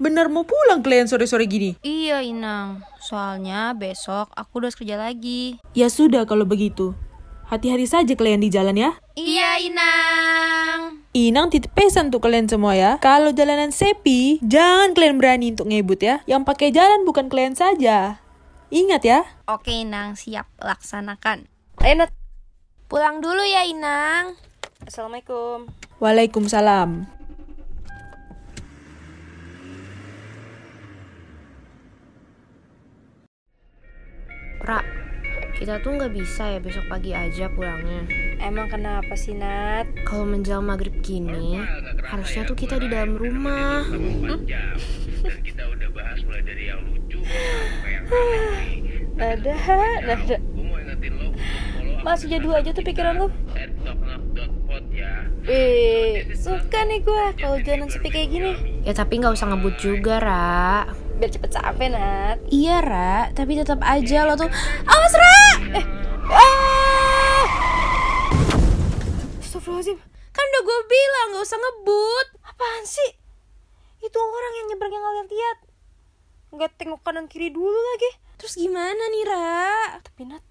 Bener mau pulang kalian sore-sore gini? Iya Inang, soalnya besok aku udah kerja lagi. Ya sudah kalau begitu. Hati-hati saja kalian di jalan ya. Iya Inang. Inang titip pesan tuh kalian semua ya. Kalau jalanan sepi, jangan kalian berani untuk ngebut ya. Yang pakai jalan bukan kalian saja. Ingat ya. Oke Inang, siap laksanakan. Ayo Nat, pulang dulu ya Inang. Assalamualaikum. Waalaikumsalam. Ra, kita tuh nggak bisa ya besok pagi aja pulangnya. Emang kenapa sih Nat? Kalau menjelang maghrib gini, harusnya tuh kita di dalam rumah. kita udah bahas mulai dari yang lucu sampai yang. Nada, nada. Jadul aja tuh pikiran lu. Eh, suka nih gue kalau jalan sepi kayak gini. Ya tapi nggak usah ngebut juga, Ra. Biar cepet sampai Nat. Iya, Ra, tapi tetap aja lo tuh Awas, Ra! Eh, ah! Astagfirullahaladzim. Kan udah gue bilang nggak usah ngebut. Apaan sih? Itu orang yang nyebrang yang ngeliat lihat. Nggak tengok kanan kiri dulu lagi. Terus gimana nih, Ra? Tapi Nat,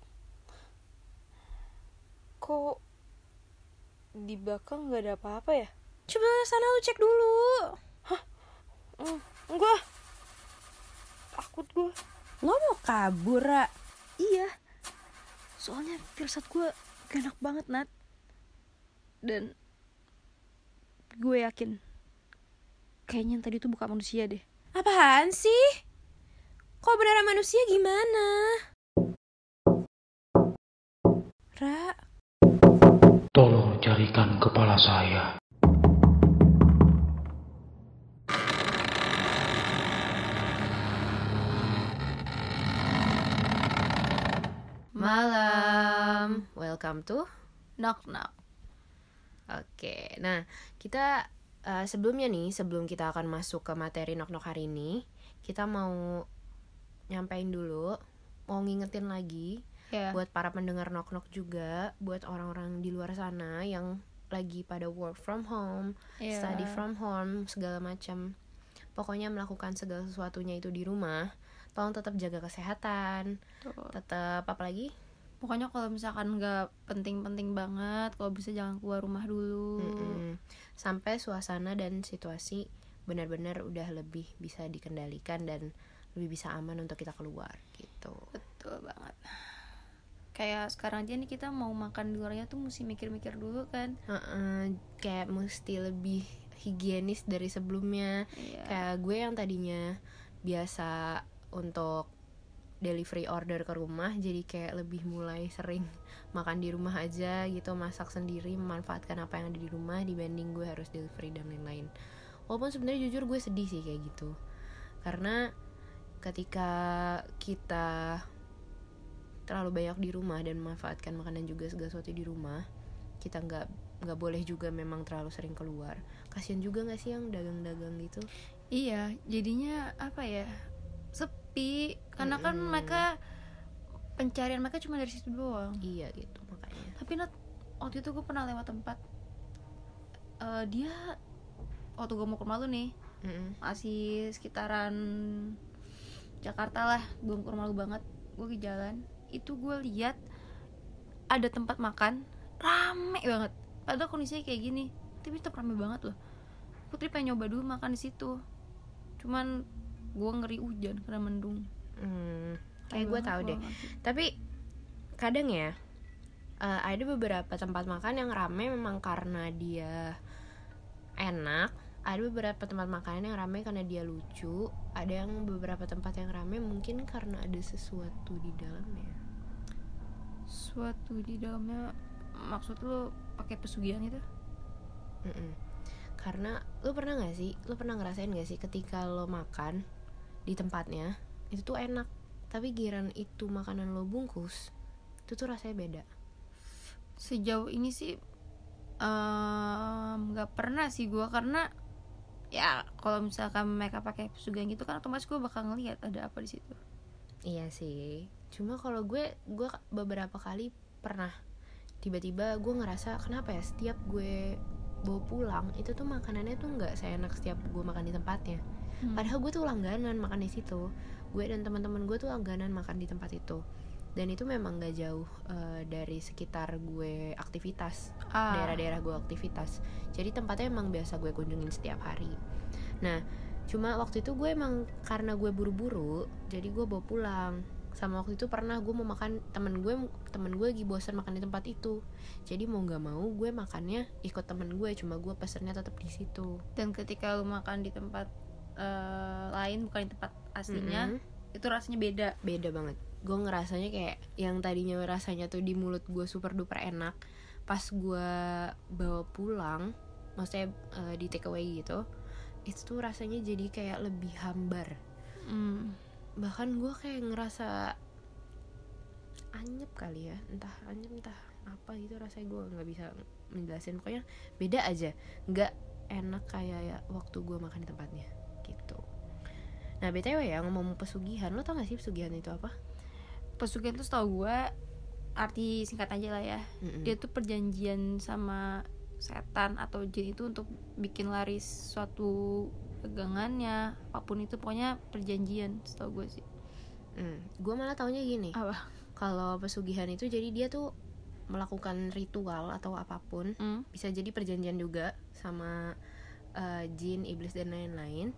kok di belakang nggak ada apa-apa ya? Coba sana lu cek dulu. Hmm, enggak. Takut gue. Lo mau kabur, Ra? Iya. Soalnya firasat gue gak enak banget, Nat. Dan gue yakin kayaknya yang tadi tuh bukan manusia deh. Apaan sih? Kok beneran manusia gimana? Ra, Tolong carikan kepala saya. Malam. Welcome to Knock knock. Oke, nah kita eh, sebelumnya nih, sebelum kita akan masuk ke materi nok-nok hari ini, kita mau nyampein dulu, mau ngingetin lagi Ya. buat para pendengar nok-nok juga, buat orang-orang di luar sana yang lagi pada work from home, Iya. study from home, segala macam. Pokoknya melakukan segala sesuatunya itu di rumah. Tolong tetap jaga kesehatan, Tuh. tetap apa lagi? Pokoknya kalau misalkan nggak penting-penting banget, kalau bisa jangan keluar rumah dulu. Mm-mm. sampai suasana dan situasi benar-benar udah lebih bisa dikendalikan dan lebih bisa aman untuk kita keluar gitu. Betul banget. Kayak sekarang aja nih kita mau makan di luarnya tuh mesti mikir-mikir dulu kan. Heeh, kayak mesti lebih higienis dari sebelumnya. Iya. Kayak gue yang tadinya biasa untuk delivery order ke rumah jadi kayak lebih mulai sering makan di rumah aja gitu masak sendiri memanfaatkan apa yang ada di rumah dibanding gue harus delivery dan lain-lain. Walaupun sebenarnya jujur gue sedih sih kayak gitu. Karena ketika kita terlalu banyak di rumah dan memanfaatkan makanan juga segala sesuatu di rumah kita nggak nggak boleh juga memang terlalu sering keluar. Kasian juga nggak sih yang dagang-dagang gitu? Iya, jadinya apa ya? Sepi karena kan Mm-mm. mereka pencarian mereka cuma dari situ doang. iya gitu makanya Tapi Nat, waktu itu gue pernah lewat tempat eh, dia waktu gue mau ke rumah lu nih Mm-mm. masih sekitaran Jakarta lah belum ke rumah lu banget gue ke jalan itu gue lihat ada tempat makan rame banget padahal kondisinya kayak gini tapi tetap rame banget loh Putri pengen nyoba dulu makan di situ cuman gue ngeri hujan karena mendung. Hmm, kayak gue banget tahu deh. ngerti. tapi kadang ya eh, ada beberapa tempat makan yang rame memang karena dia enak. Ada beberapa tempat makanan yang rame karena dia lucu. Ada yang beberapa tempat yang rame mungkin karena ada sesuatu di dalamnya. Suatu di dalamnya maksud lu pakai pesugihan itu Mm-mm. karena lu pernah nggak sih lu pernah ngerasain gak sih ketika lo makan di tempatnya itu tuh enak. Tapi giran itu makanan lo bungkus itu tuh rasanya beda. Sejauh ini sih nggak pernah sih gue karena ya kalau misalkan mereka pakai pesugihan gitu kan otomatis gue bakal ngelihat ada apa di situ. Iya sih. Cuma kalau gue gue beberapa kali pernah tiba-tiba gue ngerasa kenapa ya setiap gue bawa pulang itu tuh makanannya tuh nggak seenak setiap gue makan di tempatnya Hmm. padahal gue tuh langganan makan di situ. Gue dan teman-teman gue tuh langganan makan di tempat itu. Dan itu memang gak jauh eh, dari sekitar gue aktivitas Ah. daerah-daerah gue aktivitas. Jadi tempatnya emang biasa gue kunjungin setiap hari. Nah cuma waktu itu gue emang karena gue buru-buru jadi gue bawa pulang. Sama waktu itu pernah gue mau makan temen gue temen gue lagi bosan makan di tempat itu. Jadi mau nggak mau gue makannya ikut temen gue cuma gue pesennya tetap di situ. Dan ketika lu makan di tempat eh, lain bukan di tempat aslinya Mm-mm. itu rasanya beda. Beda banget. Gue ngerasanya kayak yang tadinya rasanya tuh di mulut gue super duper enak pas gue bawa pulang maksudnya eh, di take away gitu itu tuh rasanya jadi kayak lebih hambar. Hmm. bahkan gue kayak ngerasa anyep kali ya entah anyep entah apa gitu rasanya gue nggak bisa menjelasin pokoknya beda aja. Nggak enak kayak ya waktu gue makan di tempatnya gitu. Nah btw ya ngomong pesugihan. Lo tau gak sih pesugihan itu apa? Pesugihan tuh setahu gue arti singkat aja lah ya. Mm-mm. dia tuh perjanjian sama setan atau jin itu untuk bikin laris suatu pegangannya apa pun itu pokoknya perjanjian setahu gue sih. Gue Hmm, malah taunya gini. Apa? Kalau pesugihan itu jadi dia tuh melakukan ritual atau apa pun Hmm. bisa jadi perjanjian juga sama eh, jin iblis dan lain-lain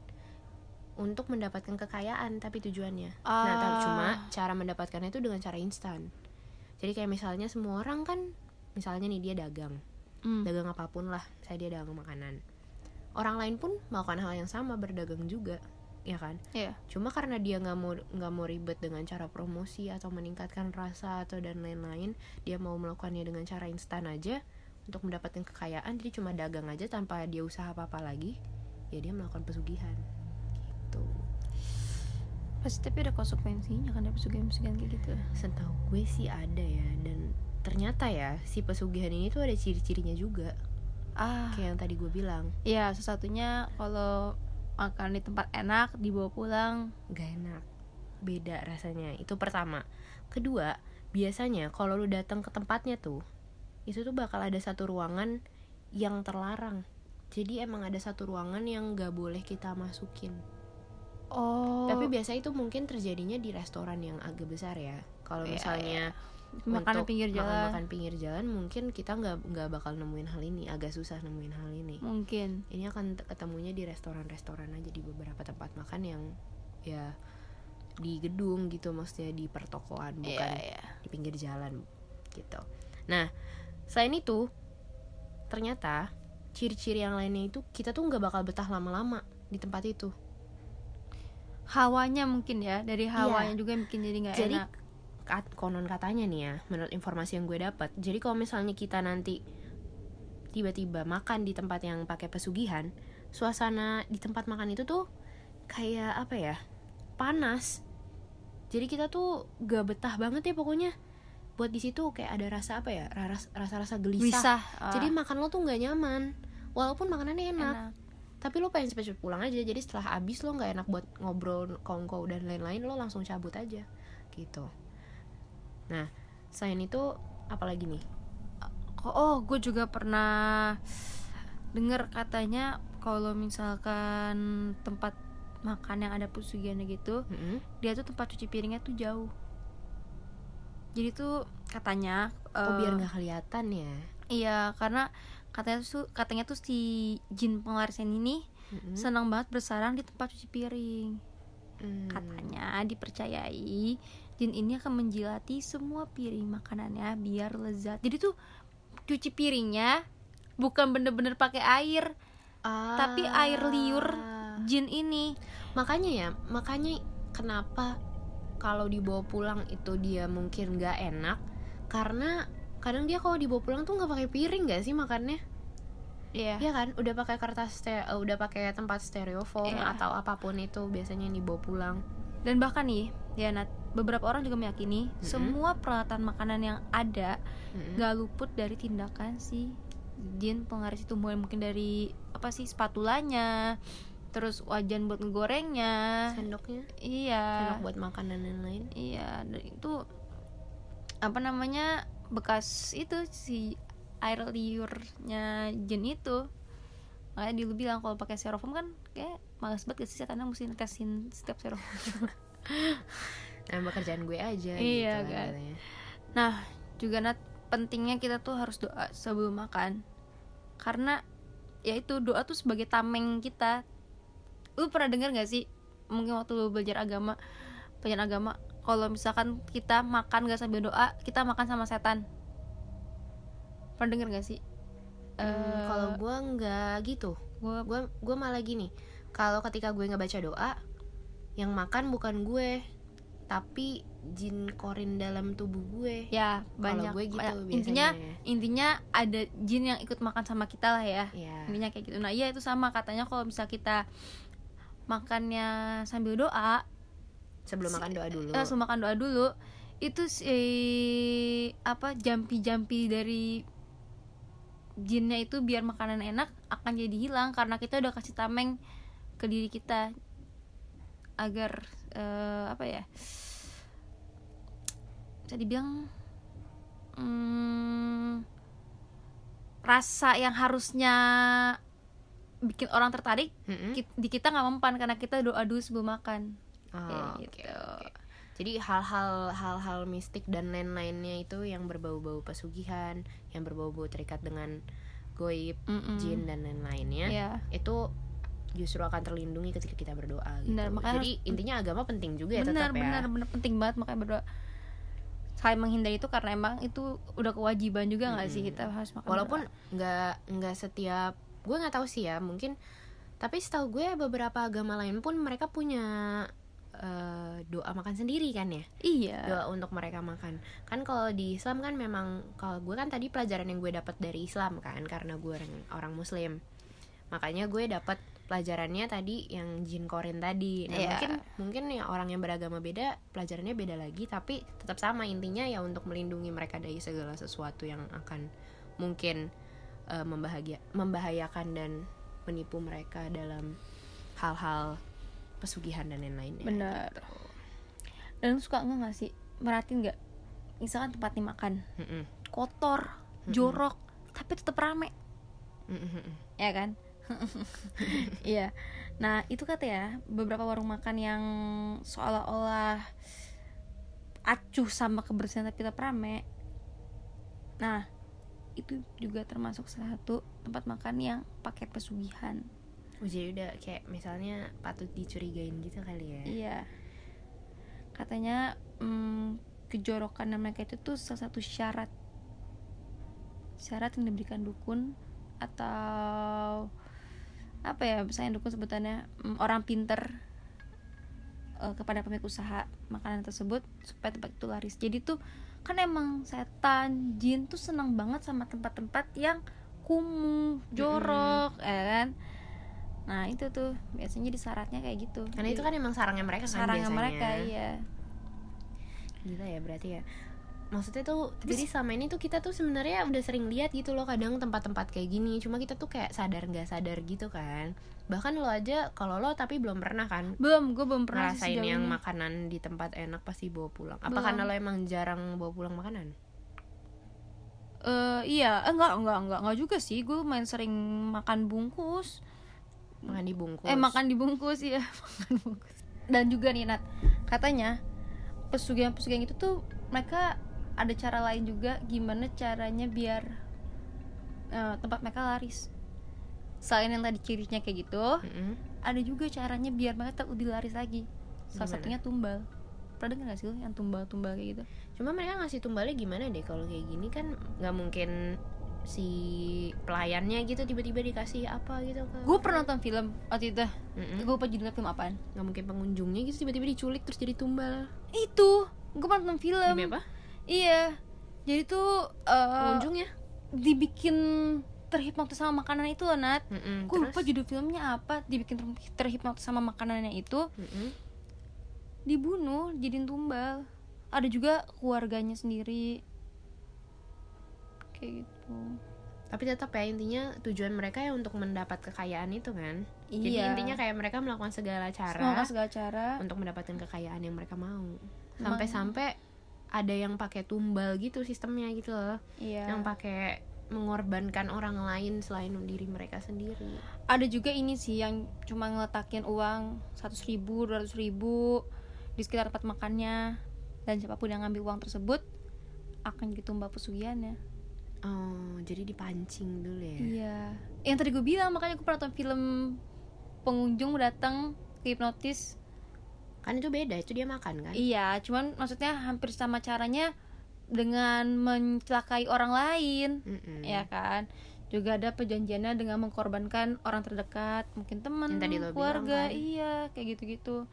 untuk mendapatkan kekayaan tapi tujuannya nah Ah. tapi cuma cara mendapatkannya itu dengan cara instan jadi kayak misalnya semua orang kan misalnya nih dia dagang Hmm. dagang apa pun lah saya dia dagang makanan orang lain pun melakukan hal yang sama berdagang juga ya kan Iya. cuma karena dia nggak mau nggak mau ribet dengan cara promosi atau meningkatkan rasa atau dan lain-lain dia mau melakukannya dengan cara instan aja untuk mendapatkan kekayaan jadi cuma dagang aja tanpa dia usaha apa apa lagi ya dia melakukan pesugihan gitu. Pasti tapi ada konsekuensinya kan ada pesugihan-pesugihan kayak gitu. Setahu gue sih ada ya dan ternyata ya si pesugihan ini tuh ada ciri-cirinya juga. Ah. Kayak yang tadi gue bilang. Ya sesatunya kalau makan di tempat enak dibawa pulang. Gak enak. Beda rasanya. Itu pertama. Kedua biasanya kalau lu datang ke tempatnya tuh itu tuh bakal ada satu ruangan yang terlarang. Jadi emang ada satu ruangan yang gak boleh kita masukin oh. Tapi biasa itu mungkin terjadinya di restoran yang agak besar ya. Kalau Iya, misalnya makanan untuk pinggir makan jalan. makan pinggir jalan mungkin kita nggak nggak bakal nemuin hal ini. Agak susah nemuin hal ini. Mungkin. Ini akan ketemunya di restoran-restoran aja di beberapa tempat makan yang ya di gedung gitu maksudnya di pertokoan bukan Iya, iya. di pinggir jalan gitu. Nah selain itu ternyata ciri-ciri yang lainnya itu kita tuh nggak bakal betah lama-lama di tempat itu hawanya mungkin ya dari hawanya juga yang bikin jadi nggak Jadi, enak. kat- konon katanya nih ya menurut informasi yang gue dapat. Jadi kalau misalnya kita nanti tiba-tiba makan di tempat yang pakai pesugihan suasana di tempat makan itu tuh kayak apa ya panas. Jadi kita tuh gak betah banget ya pokoknya. Buat di situ kayak ada rasa apa ya rasa rasa gelisah. Bisa ah, jadi makan lo tuh nggak nyaman walaupun makanannya enak, enak tapi lo pengen cepet-cepet pulang aja jadi setelah habis lo nggak enak buat ngobrol kongko dan lain-lain lo langsung cabut aja gitu. Nah selain itu apalagi nih? Oh, oh gue juga pernah dengar katanya kalau misalkan tempat makan yang ada pesugihannya gitu Mm-mm. dia tuh tempat cuci piringnya tuh jauh. Jadi tuh katanya oh eh, biar nggak kelihatan ya? iya karena katanya tuh katanya tuh si jin penglarisnya ini Mm-mm. senang banget bersarang di tempat cuci piring Hmm. katanya dipercayai jin ini akan menjilati semua piring makanannya biar lezat jadi tuh cuci piringnya bukan bener-bener pakai air Ah. tapi air liur jin ini makanya ya makanya kenapa kalau dibawa pulang itu dia mungkin nggak enak karena kadang dia kalau dibawa pulang tuh nggak pakai piring nggak sih makannya Iya Iya kan, udah pakai kertas ste- eh, udah pakai tempat styrofoam Iya. atau apa pun itu biasanya yang dibawa pulang. dan bahkan nih ya Nat beberapa orang juga meyakini semua peralatan makanan yang ada Mm-mm. nggak luput dari tindakan si jin penglaris itu mulai mungkin dari apa sih spatulanya terus wajan buat ngegorengnya Sendoknya, iya sendok buat makan dan lain-lain. iya dan itu apa namanya bekas itu si air liurnya jin itu makanya dulu bilang kalau pakai styrofoam kan kayak males banget gak sih setannya mesti netesin setiap styrofoam Nah, pekerjaan gue aja Iya, gitu kan. katanya. Nah, juga Nat, pentingnya kita tuh harus doa sebelum makan. Karena ya itu doa tuh sebagai tameng kita. Lu pernah dengar gak sih? Mungkin waktu lu belajar agama, pelajaran agama, kalau misalkan kita makan gak sambil doa, kita makan sama setan. Pernah denger gak sih? Hmm, Eh, kalau gue nggak gitu gua gue gue malah gini kalau ketika gue nggak baca doa yang makan bukan gue tapi jin korin dalam tubuh gue ya banyak, gue gitu banyak. biasanya intinya ya. intinya ada jin yang ikut makan sama kita lah ya ya intinya kayak gitu nah iya itu sama katanya kalau misal kita makannya sambil doa sebelum makan doa dulu. eh, sebelum makan doa dulu itu si apa jampi-jampi dari jinnya itu biar makanan enak akan jadi hilang karena kita udah kasih tameng ke diri kita. Agar eh, apa ya bisa dibilang hmm, rasa yang harusnya bikin orang tertarik Mm-mm. ki- di kita nggak mempan karena kita doa dulu sebelum makan Kayak gitu oke. Jadi hal-hal hal-hal mistik dan lain-lainnya itu yang berbau-bau pesugihan, yang berbau-bau terikat dengan goib, Mm-mm. jin dan lain-lainnya, Iya. itu justru akan terlindungi ketika kita berdoa gitu. Benar, makanya Jadi harus- intinya agama penting juga ya benar tetap ya. benar benar penting banget makanya berdoa saling menghindari itu karena emang itu udah kewajiban juga nggak sih Mm-mm. kita harus makan Walaupun nggak nggak setiap gue nggak tahu sih ya mungkin tapi setahu gue beberapa agama lain pun mereka punya eh, doa makan sendiri kan ya? Iya. Doa untuk mereka makan. Kan kalau di Islam kan memang kalau gue kan tadi pelajaran yang gue dapat dari Islam kan karena gue orang, orang Muslim. Makanya gue dapat pelajarannya tadi yang jin korin tadi. Nah Iya. mungkin mungkin ya orang yang beragama beda pelajarannya beda lagi tapi tetap sama. Intinya ya untuk melindungi mereka dari segala sesuatu yang akan mungkin eh, membahagia membahayakan dan menipu mereka dalam hal-hal pesugihan dan lain-lainnya benar. Dan lu suka nggak nggak sih? Merhatiin nggak? Misalkan tempat nih makan Mm-mm. kotor jorok tapi tetap rame. Mm-mm. ya kan? Iya. Nah itu kata ya beberapa warung makan yang seolah-olah acuh sama kebersihan tapi tetap rame. Nah itu juga termasuk salah satu tempat makan yang pakai pesugihan Oh, jadi udah kayak misalnya patut dicurigain gitu kali ya? Iya. Katanya mm, kejorokan mereka itu tuh salah satu syarat. Syarat yang diberikan dukun atau apa ya misalnya dukun sebutannya mm, orang pinter eh, kepada pemilik usaha makanan tersebut supaya tempat itu laris. Jadi tuh kan emang setan jin tuh senang banget sama tempat-tempat yang kumuh jorok ya kan nah itu tuh biasanya di syaratnya kayak gitu. Karena itu kan emang sarangnya mereka kan sarangnya biasanya. mereka iya. Gila ya berarti ya. Maksudnya tuh jadi selama ini tuh kita tuh sebenarnya udah sering lihat gitu loh kadang tempat-tempat kayak gini. Cuma kita tuh kayak sadar nggak sadar gitu kan. Bahkan lo aja kalau lo tapi belum pernah kan belum gue belum pernah sejauh yang ini. makanan di tempat enak pasti bawa pulang. Apa Belum. karena lo emang jarang bawa pulang makanan? Eh, iya. Eh, enggak enggak enggak enggak juga sih. Gue main sering makan bungkus makan dibungkus. Eh makan dibungkus ya makan bungkus dan juga nih Nat katanya pesugihan-pesugihan itu tuh mereka ada cara lain juga gimana caranya biar eh, tempat mereka laris. Selain yang tadi cirinya kayak gitu Mm-mm. ada juga caranya biar mereka lebih laris lagi. Salah Gimana? satunya tumbal. Pernah dengar gak sih lo yang tumbal-tumbal kayak gitu? Cuma mereka ngasih tumbalnya gimana deh? Kalau kayak gini kan nggak mungkin si pelayannya gitu tiba-tiba dikasih apa gitu ke gue pernah nonton film waktu itu. Mm-mm. gue lupa judulnya film apaan? Nggak mungkin pengunjungnya gitu tiba-tiba diculik terus jadi tumbal. Itu gue pernah nonton film. Demi apa? Iya jadi tuh eh, pengunjungnya? dibikin terhipnotis sama makanan itu loh Nat. Mm-mm, gue lupa judul filmnya apa dibikin ter- terhipnotis sama makanannya itu. Mm-mm. dibunuh jadiin tumbal. Ada juga keluarganya sendiri. Kayak gitu tapi tetap ya intinya tujuan mereka ya untuk mendapat kekayaan itu kan? Jadi Iya. intinya kayak mereka melakukan segala cara Melakukan segala cara. untuk mendapatkan kekayaan yang mereka mau. Sampai-sampai ada yang pakai tumbal gitu sistemnya gitu loh. Iya. Yang pakai mengorbankan orang lain selain diri mereka sendiri. Ada juga ini sih yang cuma ngeletakin uang seratus ribu dua ribu di sekitar tempat makannya. Dan siapa pun yang ngambil uang tersebut akan ditumbak pesugihannya oh jadi dipancing dulu ya? Iya. Yang tadi gue bilang makanya gue pernah nonton film pengunjung datang ke hipnotis. Kan itu beda itu dia makan kan? Iya cuman maksudnya hampir sama caranya dengan mencelakai orang lain. Mm-mm. ya kan? Juga ada perjanjiannya dengan mengkorbankan orang terdekat mungkin teman keluarga. kan. iya kayak gitu-gitu.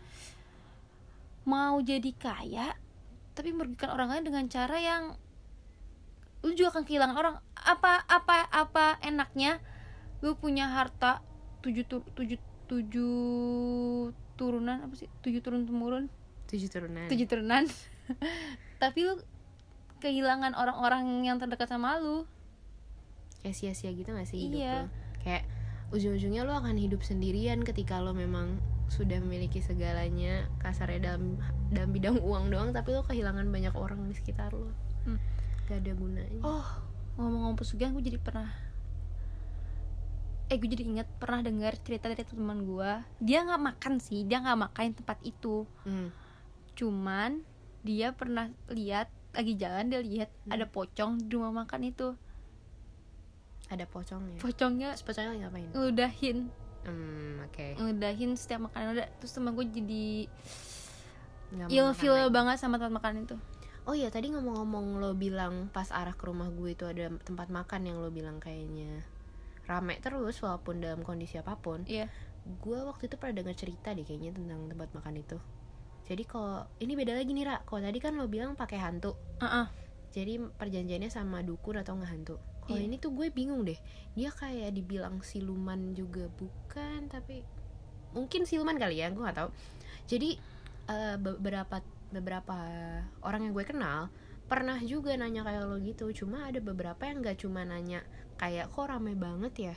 Mau jadi kaya tapi merugikan orang lain dengan cara yang lu juga akan kehilangan orang. Apa apa apa enaknya lu punya harta tujuh tur, tujuh tujuh turunan apa sih? Tujuh turun temurun? Tujuh turunan. Tujuh turunan. Tapi lu kehilangan orang-orang yang terdekat sama lu. Kayak sia-sia gitu gak sih hidup Iya. lo kayak ujung-ujungnya lo akan hidup sendirian ketika lo memang sudah memiliki segalanya kasarnya dalam dalam bidang uang doang tapi lo kehilangan banyak orang di sekitar lo Hmm. Gak ada gunanya. Oh ngomong-ngomong pesugihan gue jadi pernah eh gue jadi ingat pernah dengar cerita dari teman gue dia nggak makan sih dia nggak makan tempat itu. Hmm. cuman dia pernah lihat lagi jalan dia lihat ada pocong di rumah makan itu. Ada pocongnya? Pocongnya Terus pocongnya lagi ngapain? ngeludahin. Hmm oke. Ngeludahin setiap makanan. Udah terus temen gue jadi ilfeel makan banget sama tempat makanan itu oh iya tadi ngomong-ngomong lo bilang pas arah ke rumah gue itu ada tempat makan yang lo bilang kayaknya rame terus walaupun dalam kondisi apa pun. Iya. Gue waktu itu pernah dengar cerita deh kayaknya tentang tempat makan itu. Jadi kalau ini beda lagi nih Ra. Kalau tadi kan lo bilang pakai hantu. Uh jadi perjanjiannya sama dukun atau nggak hantu. Kalau Iya. ini tuh gue bingung deh. Dia kayak dibilang siluman juga bukan tapi mungkin siluman kali ya gue nggak tahu. Jadi eh, beberapa beberapa orang yang gue kenal pernah juga nanya kayak lo gitu. Cuma ada beberapa yang nggak cuma nanya kayak kok rame banget ya?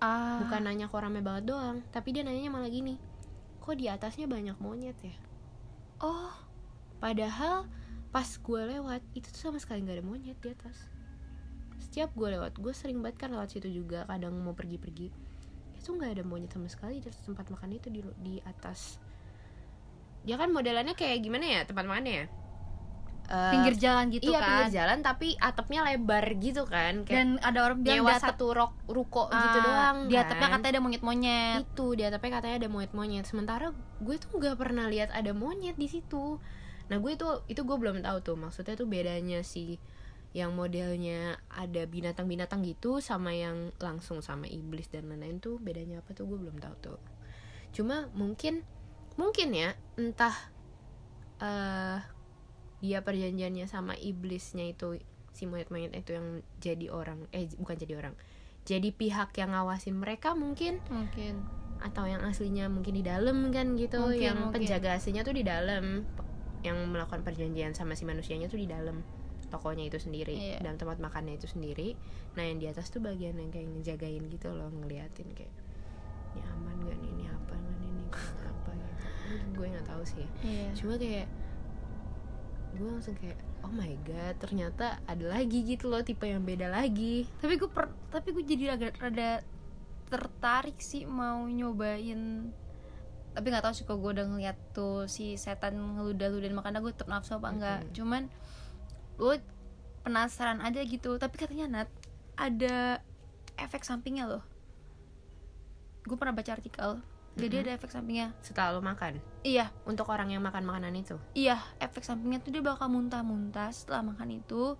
Ah. Bukan nanya kok rame banget doang tapi dia nanyanya malah gini kok di atasnya banyak monyet ya? Oh. Padahal pas gue lewat itu tuh sama sekali nggak ada monyet di atas. Setiap gue lewat gue sering banget kan lewat situ juga kadang mau pergi-pergi itu nggak ada monyet sama sekali di atas tempat makan itu di di atas dia kan modelannya kayak gimana ya tempat makannya ya? Eh, pinggir jalan gitu iya kan. pinggir jalan tapi atapnya lebar gitu kan. Kayak dan ada orang bilang nyewa satu rok ruko gitu ah, doang di atapnya kan. katanya ada monyet-monyet. Itu di atapnya katanya ada monyet-monyet. Sementara gue tuh nggak pernah lihat ada monyet di situ. Nah gue tuh itu gue belum tahu tuh. Maksudnya tuh bedanya si yang modelnya ada binatang-binatang gitu sama yang langsung sama iblis dan lain-lain tuh bedanya apa tuh? Gue belum tahu tuh. Cuma mungkin mungkin ya entah eh dia perjanjiannya sama iblisnya itu si monyet-monyet itu yang jadi orang eh bukan jadi orang jadi pihak yang ngawasin mereka mungkin mungkin atau yang aslinya mungkin di dalam kan gitu Mungkin, yang mungkin. penjaga aslinya tuh di dalam yang melakukan perjanjian sama si manusianya tuh di dalam tokonya itu sendiri Iya. dalam tempat makannya itu sendiri nah yang di atas tuh bagian yang kayak ngejagain gitu loh ngeliatin kayak ini aman gak nih gue nggak tahu sih ya. Iya. Cuma kayak gue langsung kayak oh my god ternyata ada lagi gitu loh tipe yang beda lagi. Tapi gue per, tapi gue jadi agak rada tertarik sih mau nyobain tapi nggak tahu sih kalau gue udah ngeliat tuh si setan ngeludah-ludahin makanan gue tetap nafsu apa enggak Mm-mm. cuman gue penasaran aja gitu tapi katanya Nat ada efek sampingnya loh. Gue pernah baca artikel jadi Mm-mm. ada efek sampingnya. Setelah lo makan? Iya. Untuk orang yang makan makanan itu? Iya efek sampingnya tuh dia bakal muntah-muntah setelah makan itu.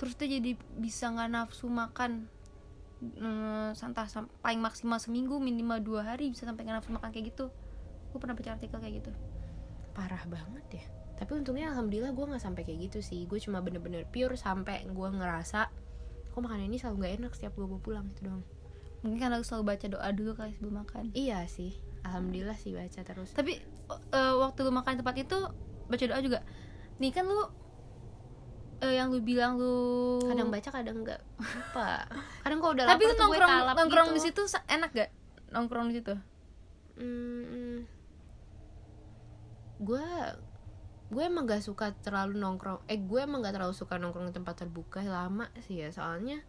Terus dia jadi bisa nggak nafsu makan Hmm, santah sam- paling maksimal seminggu minimal dua hari bisa sampai nggak nafsu makan kayak gitu. Gue pernah baca artikel kayak gitu. Parah banget ya. Tapi untungnya alhamdulillah gue nggak sampai kayak gitu sih. Gue cuma bener-bener pure sampai gue ngerasa kok makanan ini selalu nggak enak setiap gue bawa pulang? Itu doang. Mungkin karena lu selalu baca doa dulu kali sebelum makan. Iya sih alhamdulillah sih baca terus. Tapi eh, waktu lu makan di tempat itu baca doa juga. Nih kan lu eh, yang lu bilang lu kadang baca kadang enggak lupa. Kadang kalau udah tapi lu nongkrong nongkrong gitu. di situ enak gak nongkrong di situ? Hmm, gue gue emang gak suka terlalu nongkrong eh gue emang gak terlalu suka nongkrong di tempat terbuka lama sih ya. Soalnya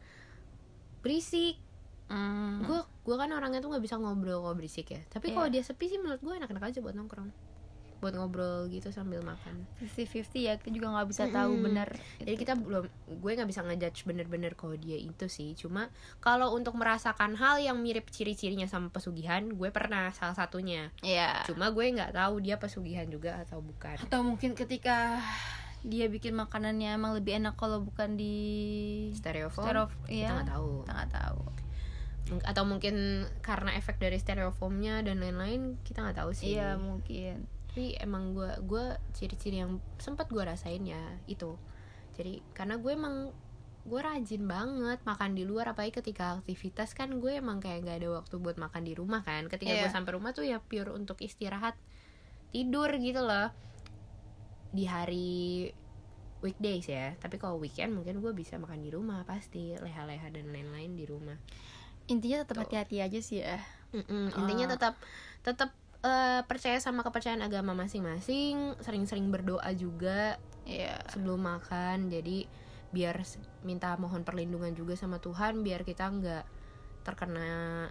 berisik Hmm. gue gue kan orangnya tuh nggak bisa ngobrol kalau berisik ya. Tapi Iya. kalau dia sepi sih menurut gue enak-enak aja buat nongkrong. Buat ngobrol gitu sambil makan. 50-50 ya kita juga nggak bisa tahu Mm-mm. benar jadi kita belum gue nggak bisa ngejudge bener-bener kalau dia itu sih. Cuma kalau untuk merasakan hal yang mirip ciri-cirinya sama pesugihan gue pernah salah satunya. Ya cuma gue nggak tahu dia pesugihan juga atau bukan. Atau mungkin ketika dia bikin makanannya emang lebih enak kalau bukan di stereofoam? stereo kita iya. nggak tahu. Kita nggak tahu atau mungkin karena efek dari stereofoamnya dan lain-lain kita nggak tahu sih. Iya mungkin. Tapi emang gue gue ciri-ciri yang sempat gue rasain ya itu. Jadi karena gue emang gue rajin banget makan di luar apalagi ketika aktivitas kan gue emang kayak nggak ada waktu buat makan di rumah kan. Ketika gue Iya. sampai rumah tuh ya pure untuk istirahat tidur gitu loh. Di hari weekdays ya tapi kalau weekend mungkin gue bisa makan di rumah pasti leha-leha dan lain-lain di rumah intinya tetap hati-hati aja sih ya. Mm-mm, intinya Ah. tetap tetap eh, percaya sama kepercayaan agama masing-masing sering-sering berdoa juga iya. sebelum makan. Jadi biar minta mohon perlindungan juga sama Tuhan biar kita nggak terkena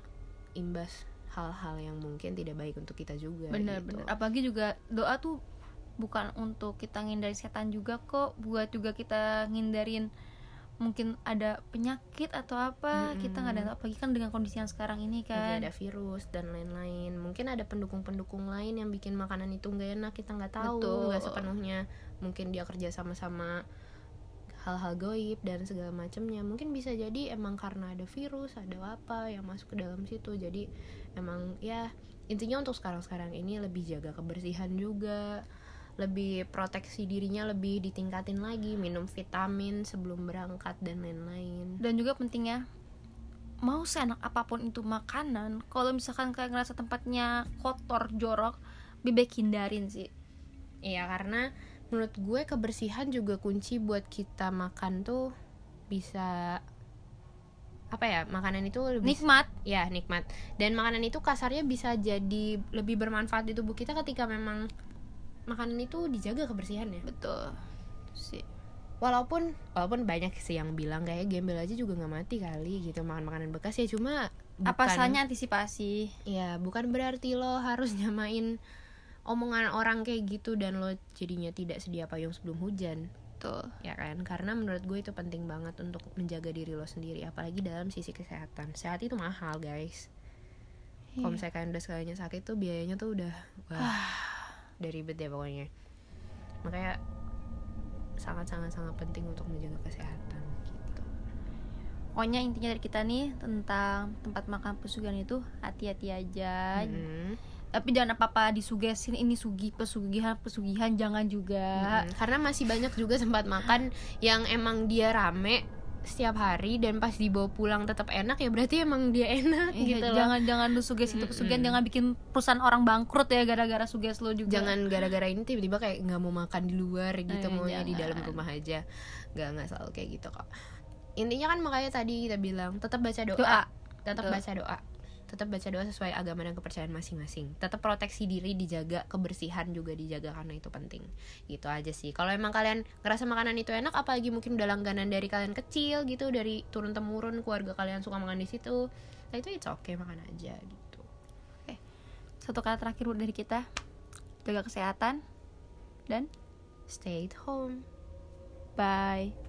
imbas hal-hal yang mungkin tidak baik untuk kita juga bener-bener gitu. apalagi juga doa tuh bukan untuk kita ngindarin setan juga kok buat juga kita ngindarin mungkin ada penyakit atau apa kita nggak ada apalagi kan dengan kondisi yang sekarang ini kan. ada virus dan lain-lain. Mungkin ada pendukung-pendukung lain yang bikin makanan itu nggak enak kita nggak tahu nggak sepenuhnya. Mungkin dia kerja sama-sama hal-hal goib dan segala macamnya mungkin bisa jadi emang karena ada virus ada apa yang masuk ke dalam situ. Jadi emang ya intinya untuk sekarang-sekarang ini lebih jaga kebersihan juga lebih proteksi dirinya lebih ditingkatin lagi minum vitamin sebelum berangkat dan lain-lain. Dan juga pentingnya mau seenak apa pun itu makanan kalau misalkan kayak ngerasa tempatnya kotor jorok lebih baik hindarin sih. Iya karena menurut gue kebersihan juga kunci buat kita makan tuh bisa apa ya makanan itu lebih nikmat. Ya nikmat. Dan makanan itu kasarnya bisa jadi lebih bermanfaat di tubuh kita ketika memang makanan itu dijaga kebersihannya. Betul. Sih. Walaupun walaupun banyak sih yang bilang kayak gembel aja juga nggak mati kali gitu makan makanan bekas ya. Cuma apa bukan- salahnya antisipasi? Ya, bukan berarti lo harus nyamain omongan orang kayak gitu dan lo jadinya tidak sedia payung sebelum hujan, tuh ya kan? Karena menurut gue itu penting banget untuk menjaga diri lo sendiri, apalagi dalam sisi kesehatan. Sehat itu mahal, guys. Kalau misalnya kalian udah sekalinya sakit tuh biayanya tuh udah wah, udah ribet ya pokoknya. Makanya sangat-sangat sangat penting untuk menjaga kesehatan gitu. pokoknya intinya dari kita nih tentang tempat makan pesugihan itu hati-hati aja Mm. tapi jangan apa-apa disugesin ini sugi pesugihan pesugihan jangan juga Mm, karena masih banyak juga tempat makan yang emang dia rame setiap hari dan pas dibawa pulang tetap enak ya berarti emang dia enak Iya, gitu loh. jangan jangan lu suges itu. Pesugihan jangan bikin perusahaan orang bangkrut ya gara-gara suges lo juga. Jangan gara-gara ini tiba-tiba kayak nggak mau makan di luar gitu Eh, maunya di dalam rumah aja. Nggak nggak selalu kayak gitu kok. Intinya kan makanya tadi kita bilang tetap baca doa, Doa. tetap baca doa tetap baca doa sesuai agama dan kepercayaan masing-masing. Tetap proteksi diri dijaga kebersihan juga dijaga karena itu penting. Gitu aja sih. Kalau emang kalian ngerasa makanan itu enak apalagi mungkin udah langganan dari kalian kecil gitu dari turun temurun keluarga kalian suka makan di situ nah itu it's okay makan aja gitu. Satu kata terakhir dari kita. Jaga kesehatan dan stay at home. Bye